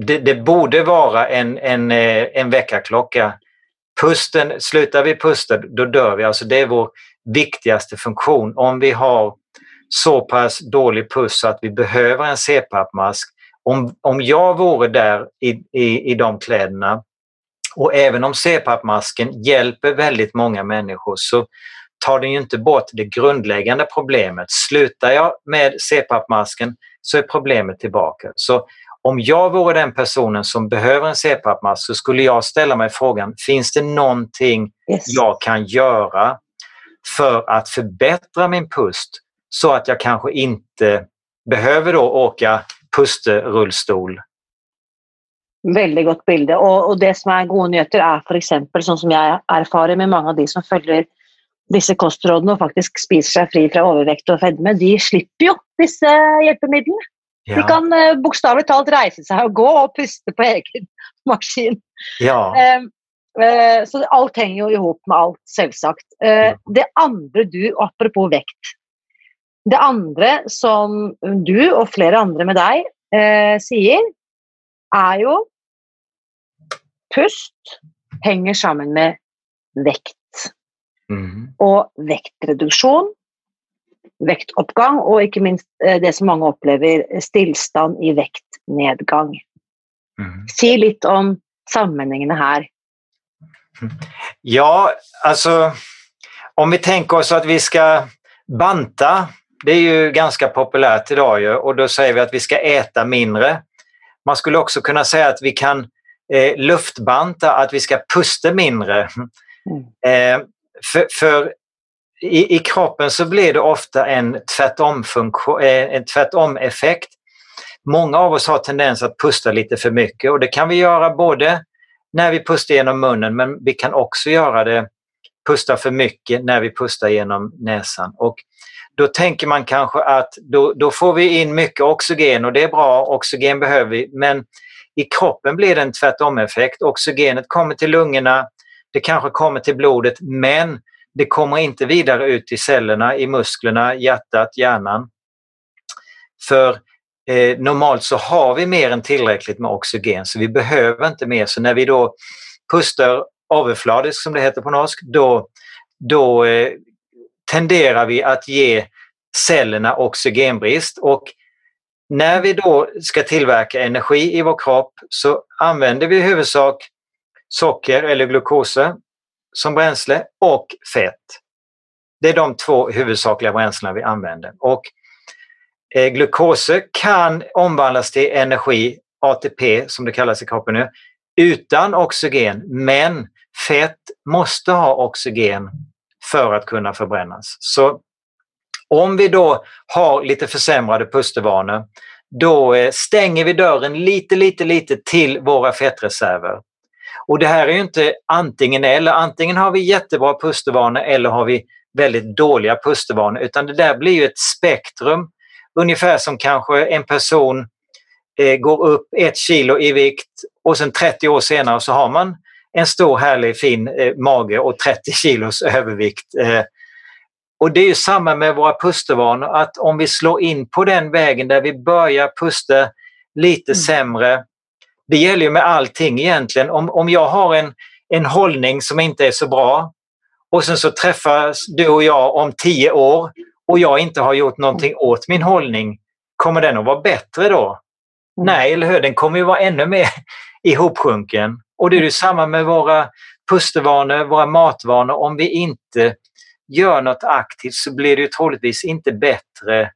det, det, borde vara en, en, eh, en väckarklocka. Pusten, slutar vi pusta då dör vi. Alltså det är vår viktigaste funktion. Om vi har så pass dålig puss så att vi behöver en CPAP-mask. Om, om jag vore där i, i, i de kläderna och även om CPAP-masken hjälper väldigt många människor så tar den ju inte bort det grundläggande problemet. Slutar jag med CPAP-masken så är problemet tillbaka. Så om jag vore den personen som behöver en CPAP-mask så skulle jag ställa mig frågan, finns det någonting yes. jag kan göra för att förbättra min pust så att jag kanske inte behöver då åka pusterullstol Veldig godt bilde. Og, og, det som er gode nyheter, er f.eks. sånn som jeg erfarer med mange av de som følger disse kostrådene og faktisk spiser seg fri fra overvekt og fedme, de slipper jo disse hjelpemidlene. Ja. De kan uh, bokstavelig talt reise seg og gå og puste på egen maskin. Ja. Uh, uh, så alt henger jo i hop med alt, selvsagt. Uh, det andre du, apropos vekt Det andre som du og flere andre med deg sier, er jo pust henger sammen med vekt. Mm. Og vektreduksjon, vektoppgang og ikke minst eh, det som mange opplever, stillstand i vektnedgang. Mm. Si litt om sammenhengene her. Ja, alltså om vi tänker oss att vi ska banta, det är ju ganska populärt idag ju, och då säger vi att vi ska äta mindre. Man skulle också kunna säga att vi kan eh, luftbanta, att vi ska pusta mindre. Mm. Eh, för, för i, i, kroppen så blir det ofta en tvärtom-effekt. Eh, tvärtom -effekt. Många av oss har tendens att pusta lite för mycket och det kan vi göra både när vi pustar genom munnen men vi kan också göra det, pusta för mycket när vi pustar genom näsan. Och då tänker man kanske att då, då får vi in mycket oxygen och det är bra, oxygen behöver vi, men i kroppen blir det en tvärtom-effekt. Oxygenet kommer till lungorna, det kanske kommer till blodet, men det kommer inte vidare ut i cellerna, i musklerna, hjärtat, hjärnan. För eh, normalt så har vi mer än tillräckligt med oxygen så vi behöver inte mer. Så när vi då pustar överfladisk som det heter på norsk, då, då eh, tenderar vi att ge cellerna oxygenbrist och när vi då ska tillverka energi i vår kropp så använder vi i huvudsak socker eller glukoser som bränsle och fett. Det är de två huvudsakliga bränslena vi använder. Och eh, glukoser kan omvandlas till energi, ATP som det kallas i kroppen nu, utan oxygen. Men fett måste ha oxygen för att kunna förbrännas. Så om vi då har lite försämrade pustervanor, då eh, stänger vi dörren lite, lite, lite till våra fettreserver. Och det här är ju inte antingen eller. Antingen har vi jättebra pustervanor eller har vi väldigt dåliga pustervanor. Utan det där blir ju ett spektrum. Ungefär som kanske en person eh, går upp ett kilo i vikt och sen 30 år senare så har man en stor härlig fin eh, mage och 30 kilos övervikt. Eh, och det är ju samma med våra pustervanor, att om vi slår in på den vägen där vi börjar pusta lite mm. sämre. Det gäller ju med allting egentligen. Om, om jag har en, en hållning som inte är så bra och sen så träffas du och jag om tio år och jag inte har gjort någonting åt min hållning, kommer den att vara bättre då? Mm. Nej, eller hur? Den kommer ju vara ännu mer ihopsjunken. Och det är samma med våra pustervanor, våra matvanor. Om vi inte gör något aktivt så blir det ju troligtvis inte bättre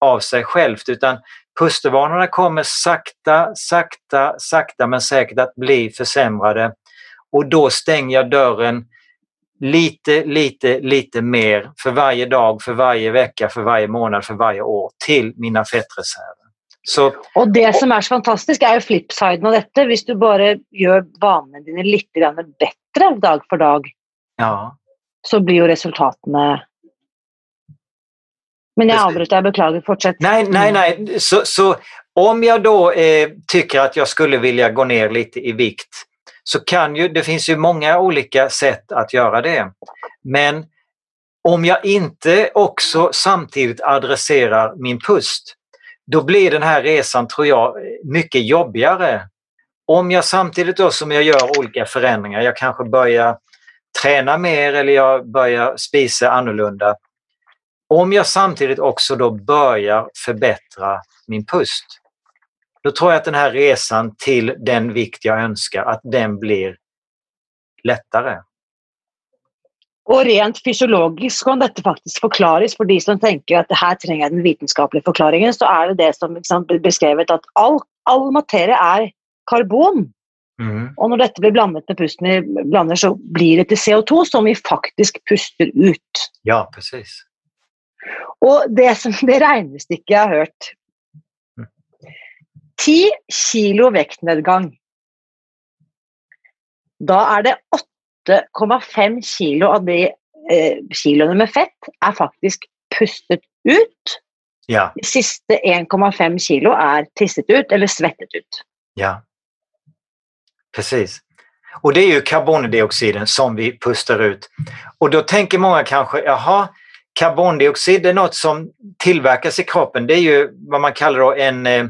av sig självt utan pustervanorna kommer sakta, sakta, sakta men säkert att bli försämrade. Och då stänger jag dörren lite, lite, lite mer för varje dag, för varje vecka, för varje månad, för varje år till mina fettreserver. Så, och det som är så fantastiskt är ju flipsiden av detta. Om du bara gör vanene dina lite bättre dag för dag, ja. så blir ju resultaten men jag avbryter, jag beklagar. Fortsätt. Nej, nej, nej. Så, så om jag då eh, tycker att jag skulle vilja gå ner lite i vikt så kan ju, det finns ju många olika sätt att göra det. Men om jag inte också samtidigt adresserar min pust, då blir den här resan, tror jag, mycket jobbigare. Om jag samtidigt då som jag gör olika förändringar, jag kanske börjar träna mer eller jag börjar spisa annorlunda. Om jag samtidigt också då börjar förbättra min pust, då tror jag att den här resan till den vikt jag önskar, att den blir lättare. Och rent fysiologiskt kan detta faktiskt förklaras för de som tänker att det här tränger den vetenskapliga förklaringen så är det det som liksom beskrivet att all, all materia är karbon. Mm. Och när detta blir blandat med pusten vi så blir det till CO2 som vi faktiskt pustar ut. Ja, precis. Och det som det regnestykket jag har hört 10 kilo vektnedgang. Då är det 8,5 kilo av de eh, kiloene med fett är faktiskt pustet ut. Ja. De sista 1,5 kilo är tisset ut eller svettet ut. Ja, precis. Och det är ju karbondioxiden som vi pustar ut. Och då tänker många kanske, jaha, karbondioxid är något som tillverkas i kroppen. Det är ju vad man kallar en eh,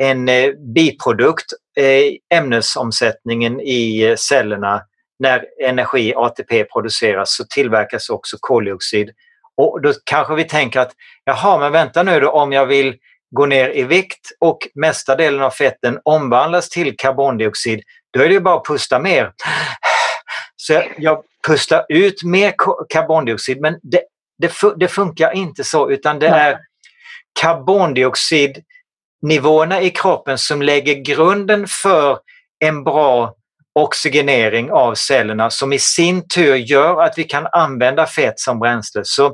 en eh, biprodukt, eh, ämnesomsättningen i cellerna när energi, ATP, produceras så tillverkas också koldioxid. Och då kanske vi tänker att jaha, men vänta nu då om jag vill gå ner i vikt och mesta delen av fetten omvandlas till karbondioxid, då är det bara att pusta mer. Så jag pustar ut mer karbondioxid men det, det, det funkar inte så utan det är karbondioxid nivåerna i kroppen som lägger grunden för en bra oxygenering av cellerna som i sin tur gör att vi kan använda fett som bränsle. Så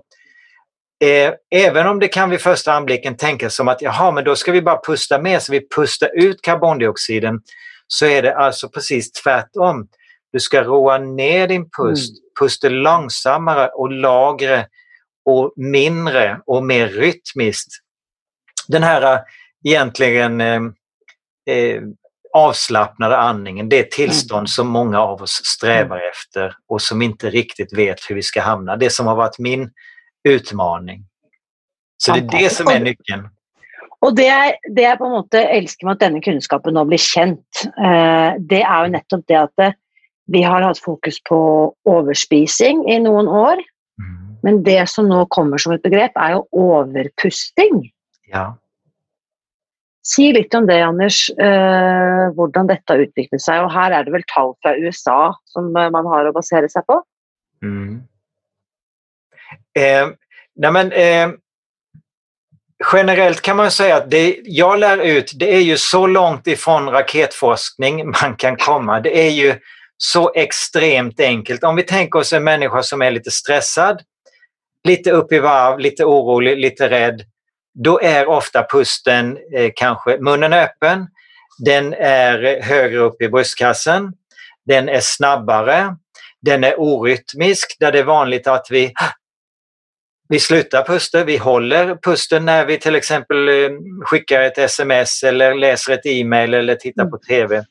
eh, Även om det kan vid första anblicken tänkas som att jaha, men då ska vi bara pusta mer så vi pustar ut karbondioxiden så är det alltså precis tvärtom. Du ska roa ner din pust, mm. pusta långsammare och lagre och mindre och mer rytmiskt. Den här egentligen eh, eh, avslappnade andningen, det tillstånd mm. som många av oss strävar mm. efter och som inte riktigt vet hur vi ska hamna. Det som har varit min utmaning. Så det är det som är nyckeln. Och det är, det är på en måte älskar man att denna kunskapen nu blir känt. Eh, det är ju nettopp det att det, vi har haft fokus på överspising i några år. Mm. Men det som nu kommer som ett begrepp är ju överpusting. Ja. Si litt om det, Anders, eh, hvordan dette har utviklet seg. Og her er det vel tall fra USA som eh, man har å basere seg på? Mm. Eh, nej men, eh, generellt kan man säga att det jag lär ut, det är ju så långt ifrån raketforskning man kan komma. Det är ju så extremt enkelt. Om vi tänker oss en människa som är lite stressad, lite upp i varv, lite orolig, lite rädd då är ofta pusten eh, kanske munnen öppen, den är högre upp i bröstkassen, den är snabbare, den är orytmisk där det är vanligt att vi vi slutar pusta, vi håller pusten när vi till exempel eh, skickar ett sms eller läser ett e-mail eller tittar på TV.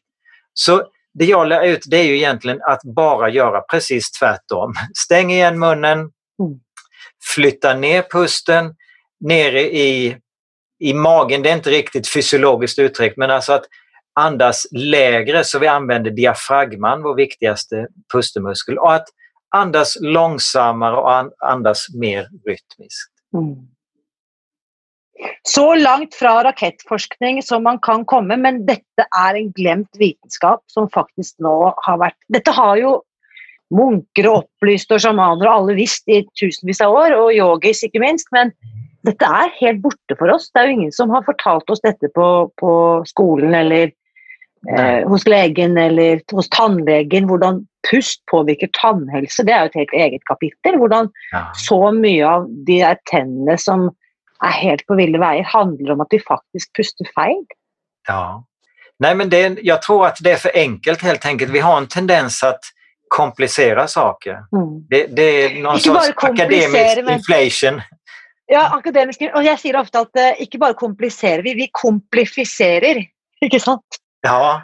Så det jag lär ut det är ju egentligen att bara göra precis tvärtom. Stäng igen munnen, mm. flytta ner pusten, nere i, i magen, det är inte riktigt fysiologiskt uttryckt, men alltså att andas lägre så vi använder diafragman, vår viktigaste pustemuskel. Och att andas långsammare och andas mer rytmiskt. Mm. Så långt från raketforskning som man kan komma, men detta är en glömd vetenskap som faktiskt nu har varit... Detta har ju munkar och upplysta och shamaner och alla visst i tusenvis av år, och yogis inte minst, men detta är helt borta för oss. Det är ju ingen som har fortalt oss detta på, på skolan eller eh, hos lägen eller hos tandläkaren, hur pust påverkar tandhälsa. Det är ett helt eget kapitel. Hur ja. så mycket av de där tänderna som är helt på vilda vägar handlar om att vi faktiskt pustar fel. Ja. Nej, men det, jag tror att det är för enkelt helt enkelt. Vi har en tendens att komplicera saker. Mm. Det, det, är någon inte sorts akademisk men... inflation. Ja, akademisk, och jag säger ofta att uh, inte bara komplicerar vi, vi komplicerar. Inte sant? Ja.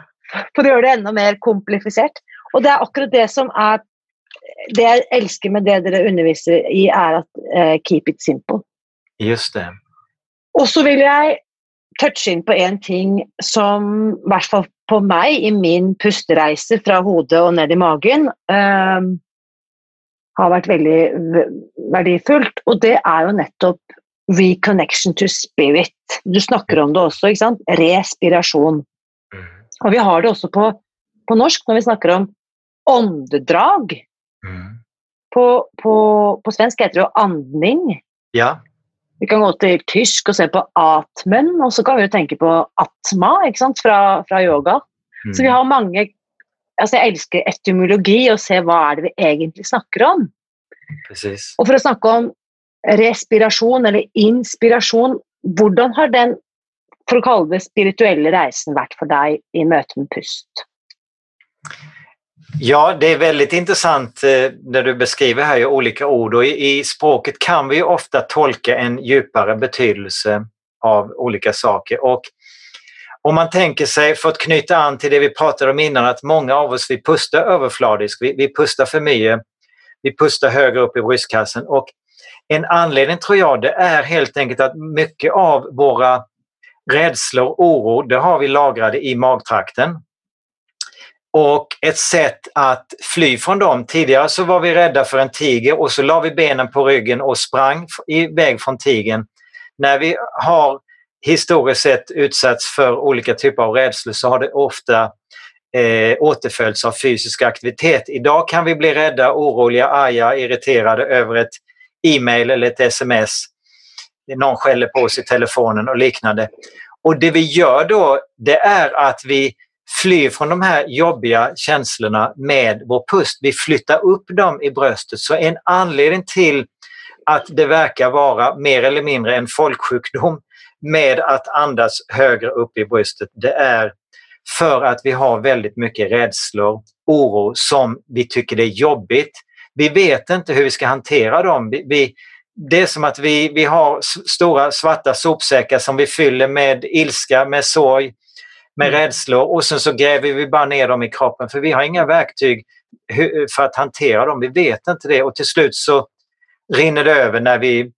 För att göra det ännu mer komplicerat. Och det är akkurat det som är det jag älskar med det ni undervisar i är att uh, keep it simple. Just det. Och så vill jag toucha in på en ting som i alla fall på mig i min pusteresa från huvudet och ner i magen um, har varit väldigt värdefullt. Och det är ju nettopp reconnection to spirit. Du snackar om det också, inte sant? Respiration. Mm. Och vi har det också på, på norsk när vi snackar om åndedrag. Mm. På, på, på svenska heter det andning. Ja. Vi kan gå till tysk och se på atmen, och så kan vi tänka på atma ikke sant? Fra, fra yoga. Mm. Så vi har många... altså Jeg elsker etymologi och se vad är det vi egentligen snackar om. Precis. Och för att snacka om respiration eller inspiration, hur har den för att kalla det spirituella resan varit för dig i mötet med pust? Ja, det är väldigt intressant eh, när du beskriver här olika ord och i, i språket kan vi ofta tolka en djupare betydelse av olika saker. Och om man tänker sig, för att knyta an till det vi pratade om innan, att många av oss vi pustar överfladiskt, vi, vi pustar för mycket, vi pustar högre upp i bröstkassen. Och en anledning tror jag det är helt enkelt att mycket av våra rädslor och oro, det har vi lagrade i magtrakten. Och ett sätt att fly från dem. Tidigare så var vi rädda för en tiger och så la vi benen på ryggen och sprang iväg från tigern. När vi har historiskt sett utsatts för olika typer av rädslor så har det ofta eh, återföljts av fysisk aktivitet. Idag kan vi bli rädda, oroliga, arga, irriterade över ett e-mail eller ett sms. Någon skäller på oss i telefonen och liknande. Och det vi gör då det är att vi flyr från de här jobbiga känslorna med vår pust. Vi flyttar upp dem i bröstet. Så en anledning till att det verkar vara mer eller mindre en folksjukdom med att andas högre upp i bröstet, det är för att vi har väldigt mycket rädslor, oro som vi tycker det är jobbigt. Vi vet inte hur vi ska hantera dem. Vi, vi, det är som att vi, vi har stora svarta sopsäckar som vi fyller med ilska, med sorg, med mm. rädslor och sen så gräver vi bara ner dem i kroppen för vi har inga verktyg för att hantera dem. Vi vet inte det och till slut så rinner det över när vi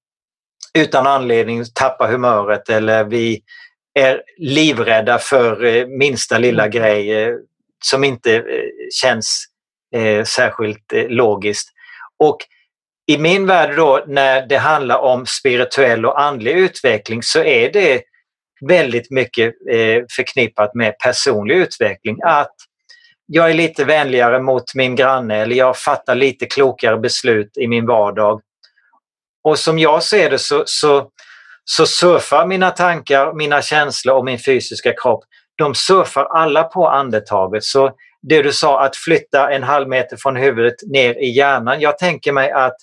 utan anledning tappar humöret eller vi är livrädda för eh, minsta lilla mm. grej eh, som inte eh, känns särskilt logiskt. Och i min värld då när det handlar om spirituell och andlig utveckling så är det väldigt mycket förknippat med personlig utveckling. Att jag är lite vänligare mot min granne eller jag fattar lite klokare beslut i min vardag. Och som jag ser det så, så, så surfar mina tankar, mina känslor och min fysiska kropp, de surfar alla på andetaget. Så det du sa att flytta en halv meter från huvudet ner i hjärnan. Jag tänker mig att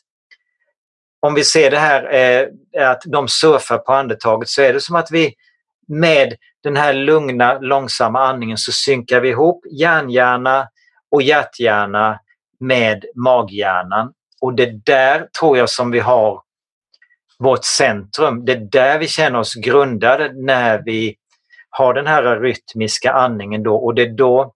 om vi ser det här eh, att de surfar på andetaget så är det som att vi med den här lugna, långsamma andningen så synkar vi ihop hjärnhjärna och hjärthjärna med maghjärnan. Och det där tror jag som vi har vårt centrum. Det är där vi känner oss grundade när vi har den här rytmiska andningen då och det är då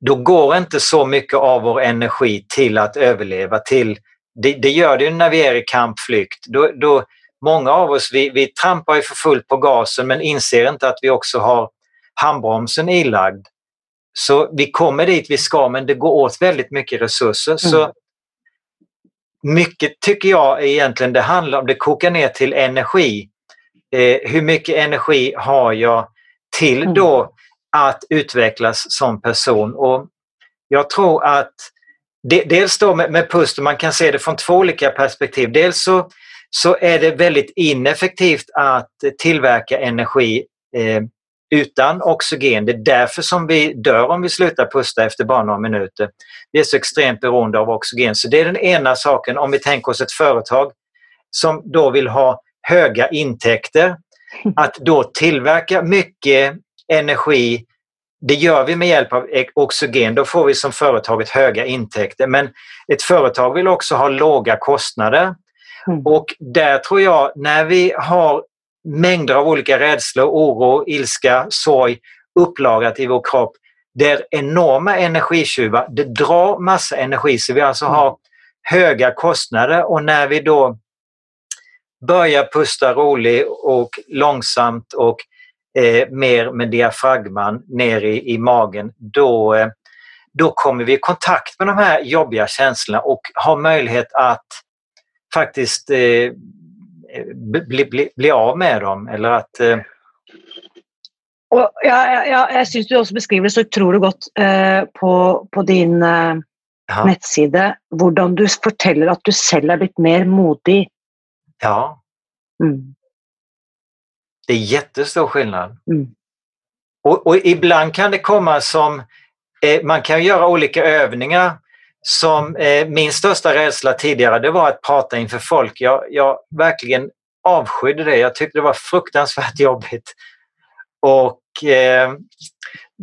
då går inte så mycket av vår energi till att överleva. till Det, det gör det när vi är i kampflykt. Då, då, många av oss vi, vi trampar ju för fullt på gasen men inser inte att vi också har handbromsen ilagd. Så vi kommer dit vi ska men det går åt väldigt mycket resurser. Mm. Så mycket tycker jag egentligen det handlar om, det kokar ner till energi. Eh, hur mycket energi har jag till mm. då att utvecklas som person? Och jag tror att det, dels då med, med pust, man kan se det från två olika perspektiv. Dels så, så är det väldigt ineffektivt att tillverka energi eh, utan oxygen. Det är därför som vi dör om vi slutar pusta efter bara några minuter. Vi är så extremt beroende av oxygen. Så det är den ena saken om vi tänker oss ett företag som då vill ha höga intäkter. Att då tillverka mycket energi, det gör vi med hjälp av oxygen. Då får vi som företaget höga intäkter. Men ett företag vill också ha låga kostnader. Mm. Och där tror jag, när vi har mängder av olika rädslor, oro, ilska, sorg upplagrat i vår kropp. Det är enorma energitjuvar. Det drar massa energi så vi alltså mm. har höga kostnader och när vi då börjar pusta roligt och långsamt och eh, mer med diafragman ner i, i magen, då, eh, då kommer vi i kontakt med de här jobbiga känslorna och har möjlighet att faktiskt eh, bli, bli, bli av med dem eller att eh... og ja, ja, jeg syns du også beskriver det så utrolig godt eh, på, på, din eh, nettside. Hvordan du forteller at du selv er blitt mer modig. Ja. Mm. Det är jättestor skillnad. Mm. Och, och, ibland kan det komma som, eh, man kan göra olika övningar som eh, min största rädsla tidigare det var att prata inför folk. Jag, jag verkligen avskydde det. Jag tyckte det var fruktansvärt jobbigt. Och eh,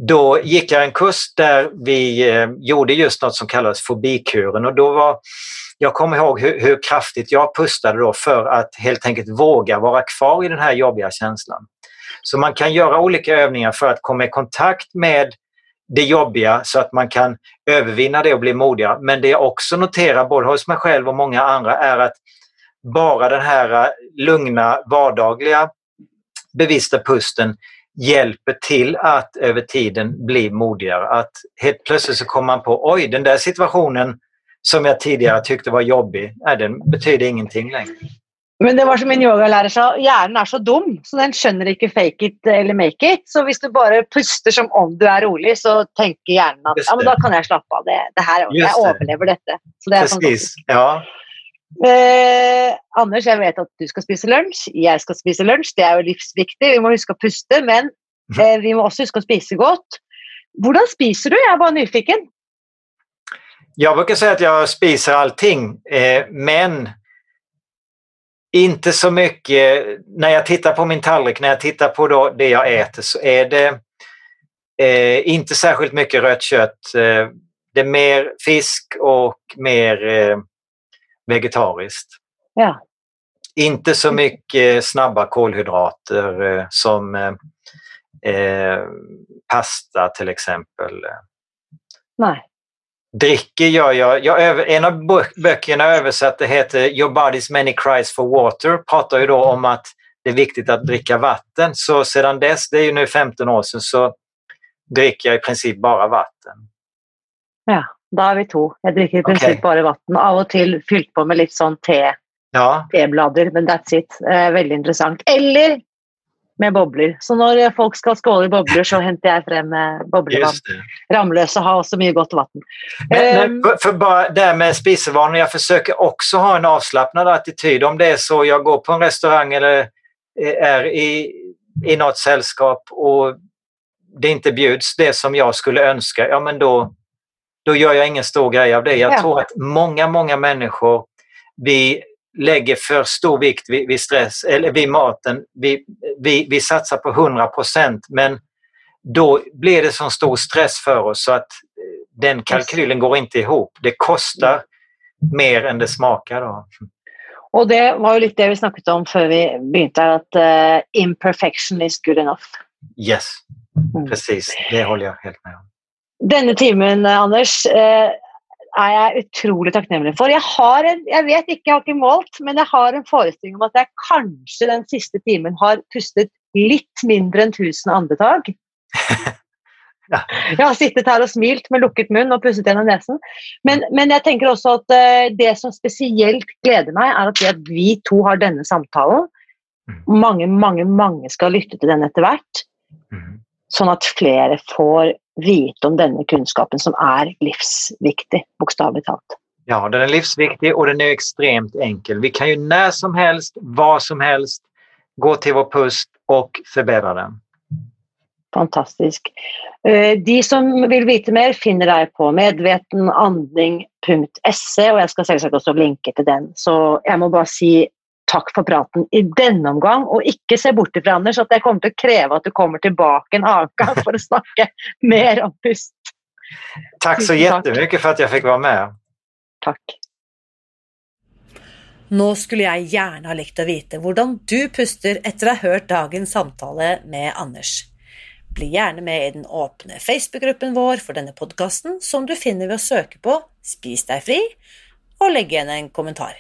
då gick jag en kurs där vi eh, gjorde just något som kallades fobikuren och då var jag kommer ihåg hur, hur, kraftigt jag pustade då för att helt enkelt våga vara kvar i den här jobbiga känslan. Så man kan göra olika övningar för att komma i kontakt med det jobbiga så att man kan övervinna det och bli modigare. Men det jag också noterar både hos mig själv och många andra är att bara den här eh, lugna vardagliga bevissta pusten hjälper till att över tiden bli modigare. Att helt plötsligt så kommer man på oj, den där situationen som jag tidigare tyckte var jobbig, nej, den betyder ingenting längre. Men det var som en yogalærer sa, hjernen er så dum, så den skjønner ikke fake it eller make it. Så hvis du bare puster som om du er rolig, så tenker hjernen at ja, men da kan jeg slappe av. Det, det her, jeg overlever dette. Så det er Precis. Ja. Eh, Anders, jeg vet at du skal spise lunsj. Jeg skal spise lunsj. Det er jo livsviktig. Vi må huske å puste, men mhm. eh, vi må også huske å spise godt. Hvordan spiser du? Jeg er bare nyfiken. Jag brukar säga att jag spiser allting, eh, men inte så mycket, när jag tittar på min tallrik, när jag tittar på då det jag äter så är det eh, inte särskilt mycket rött kött. Eh, det är mer fisk och mer eh, vegetariskt. Ja. Inte så mycket snabba kolhydrater eh, som eh, eh, pasta till exempel. Nej dricker gör jag. jag en av böckerna jag översatte heter Your body's many cries for water. Pratar ju då om att det är viktigt att dricka vatten. Så sedan dess, det är ju nu 15 år sedan, så dricker jag i princip bara vatten. Ja, då är vi två. Jag dricker i princip okay. bara vatten. Av och till fyllt på med lite sån te. Ja. Teblader, men that's it. Eh, väldigt intressant. Eller med bobler. Så när folk ska skåla i bobler så hämtar jag fram eh, boblevann. Ramlösa har också mycket gott vatten. Men, för, för bara det här med spisevanor, jag försöker också ha en avslappnad attityd. Om det är så jag går på en restaurang eller är i, i något sällskap och det inte bjuds det som jag skulle önska, ja men då, då gör jag ingen stor grej av det. Jag ja. tror att många, många människor vi lägger för stor vikt vid, vid stress, eller vid maten. Vi, vi, vi satsar på 100% men då blir det så stor stress för oss så att eh, den kalkylen går inte ihop. Det kostar mer än det smakar. Då. Och det var ju lite det vi snackade om för vi började, att uh, imperfection is good enough. Yes, mm. precis. Det håller jag helt med om. Denna timmen, Anders, uh, er jeg utrolig takknemlig for. Jeg, har en, jeg vet ikke, jeg har ikke målt, men jeg har en forestilling om at jeg kanskje den siste timen har pustet litt mindre enn 1000 andetag. Jeg har sittet her og smilt med lukket munn og pusset gjennom nesen. Men, men jeg tenker også at uh, det som spesielt gleder meg, er at, at vi to har denne samtalen. Mm. Mange, mange, mange skal lytte til den etter hvert. Mm. Sånn at flere får vite om denne kunnskapen som er livsviktig, bokstavelig talt. Ja, den är livsviktig och den är extremt enkel. Vi kan ju när som helst, var som helst, gå till vår pust och förbättra den. Fantastisk. Eh, De som vil vite mer, finner deg på medvetenandning.se, og jeg skal selvsagt også linke til den. Så jeg må bare si takk for praten i denne omgang, og ikke se bort ifra, Anders, at jeg kommer til å kreve at du kommer tilbake en annen gang for å snakke mer om pust. Tack så tack. jättemycket för att jag fick vara med. Takk. Nå skulle jeg gjerne ha likt å vite hvordan du puster etter å ha hørt dagens samtale med Anders. Bli gjerne med i den åpne Facebook-gruppen vår for denne podkasten, som du finner ved å søke på Spis deg fri, og legge igjen en kommentar.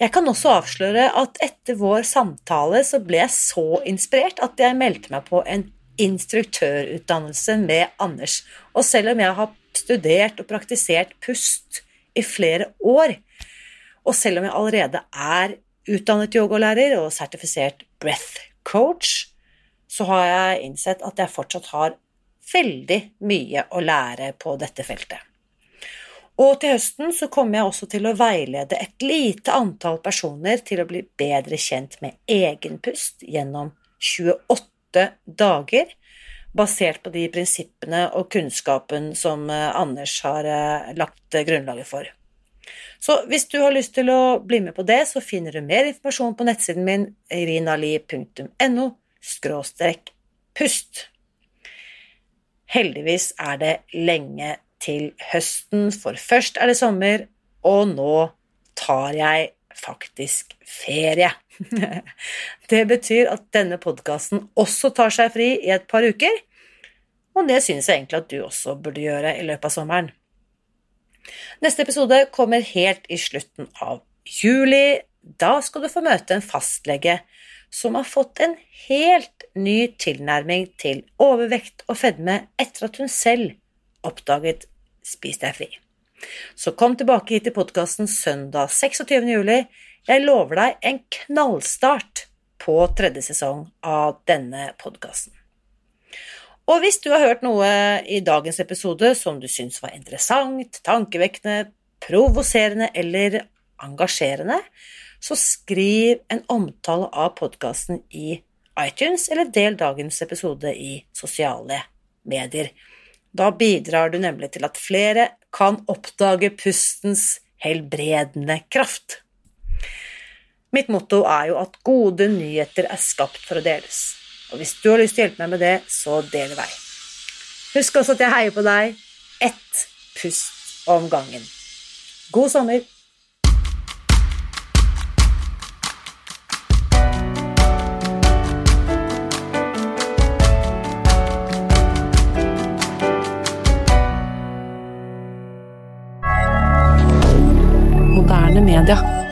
Jeg kan også avsløre at etter vår samtale så ble jeg så inspirert at jeg meldte meg på en instruktørutdannelse med Anders. Og selv om jeg har studert og praktisert pust i flere år, og selv om jeg allerede er utdannet yogalærer og sertifisert breath coach, så har jeg innsett at jeg fortsatt har veldig mye å lære på dette feltet. Och till hösten så kommer jag också till att vägleda ett litet antal personer till att bli bättre kjent med egen pust genom 28 dagar baserat på de principerna och kunskapen som eh, Anders har eh, lagt grundlaget för. Så om du har lust till att bli med på det, så finner du mer information på nettsidan min irinali.no skråstrek pust. Heldigvis är det länge til høsten, for først er det sommer, og nå tar jeg faktisk ferie. Det betyr at denne podkasten også tar seg fri i et par uker, og det syns jeg egentlig at du også burde gjøre i løpet av sommeren. Neste episode kommer helt i slutten av juli. Da skal du få møte en fastlege som har fått en helt ny tilnærming til overvekt og fedme etter at hun selv oppdaget Spis deg fri. Så kom tilbake hit til podkasten søndag 26. juli. Jeg lover deg en knallstart på tredje sesong av denne podkasten. Og hvis du har hørt noe i dagens episode som du syns var interessant, tankevekkende, provoserende eller engasjerende, så skriv en omtale av podkasten i iTunes, eller del dagens episode i sosiale medier. Da bidrar du nemlig til at flere kan oppdage pustens helbredende kraft. Mitt motto er jo at gode nyheter er skapt for å deles. Og hvis du har lyst til å hjelpe meg med det, så del i vei. Husk også at jeg heier på deg. Ett pust om gangen. God sommer! D'accord.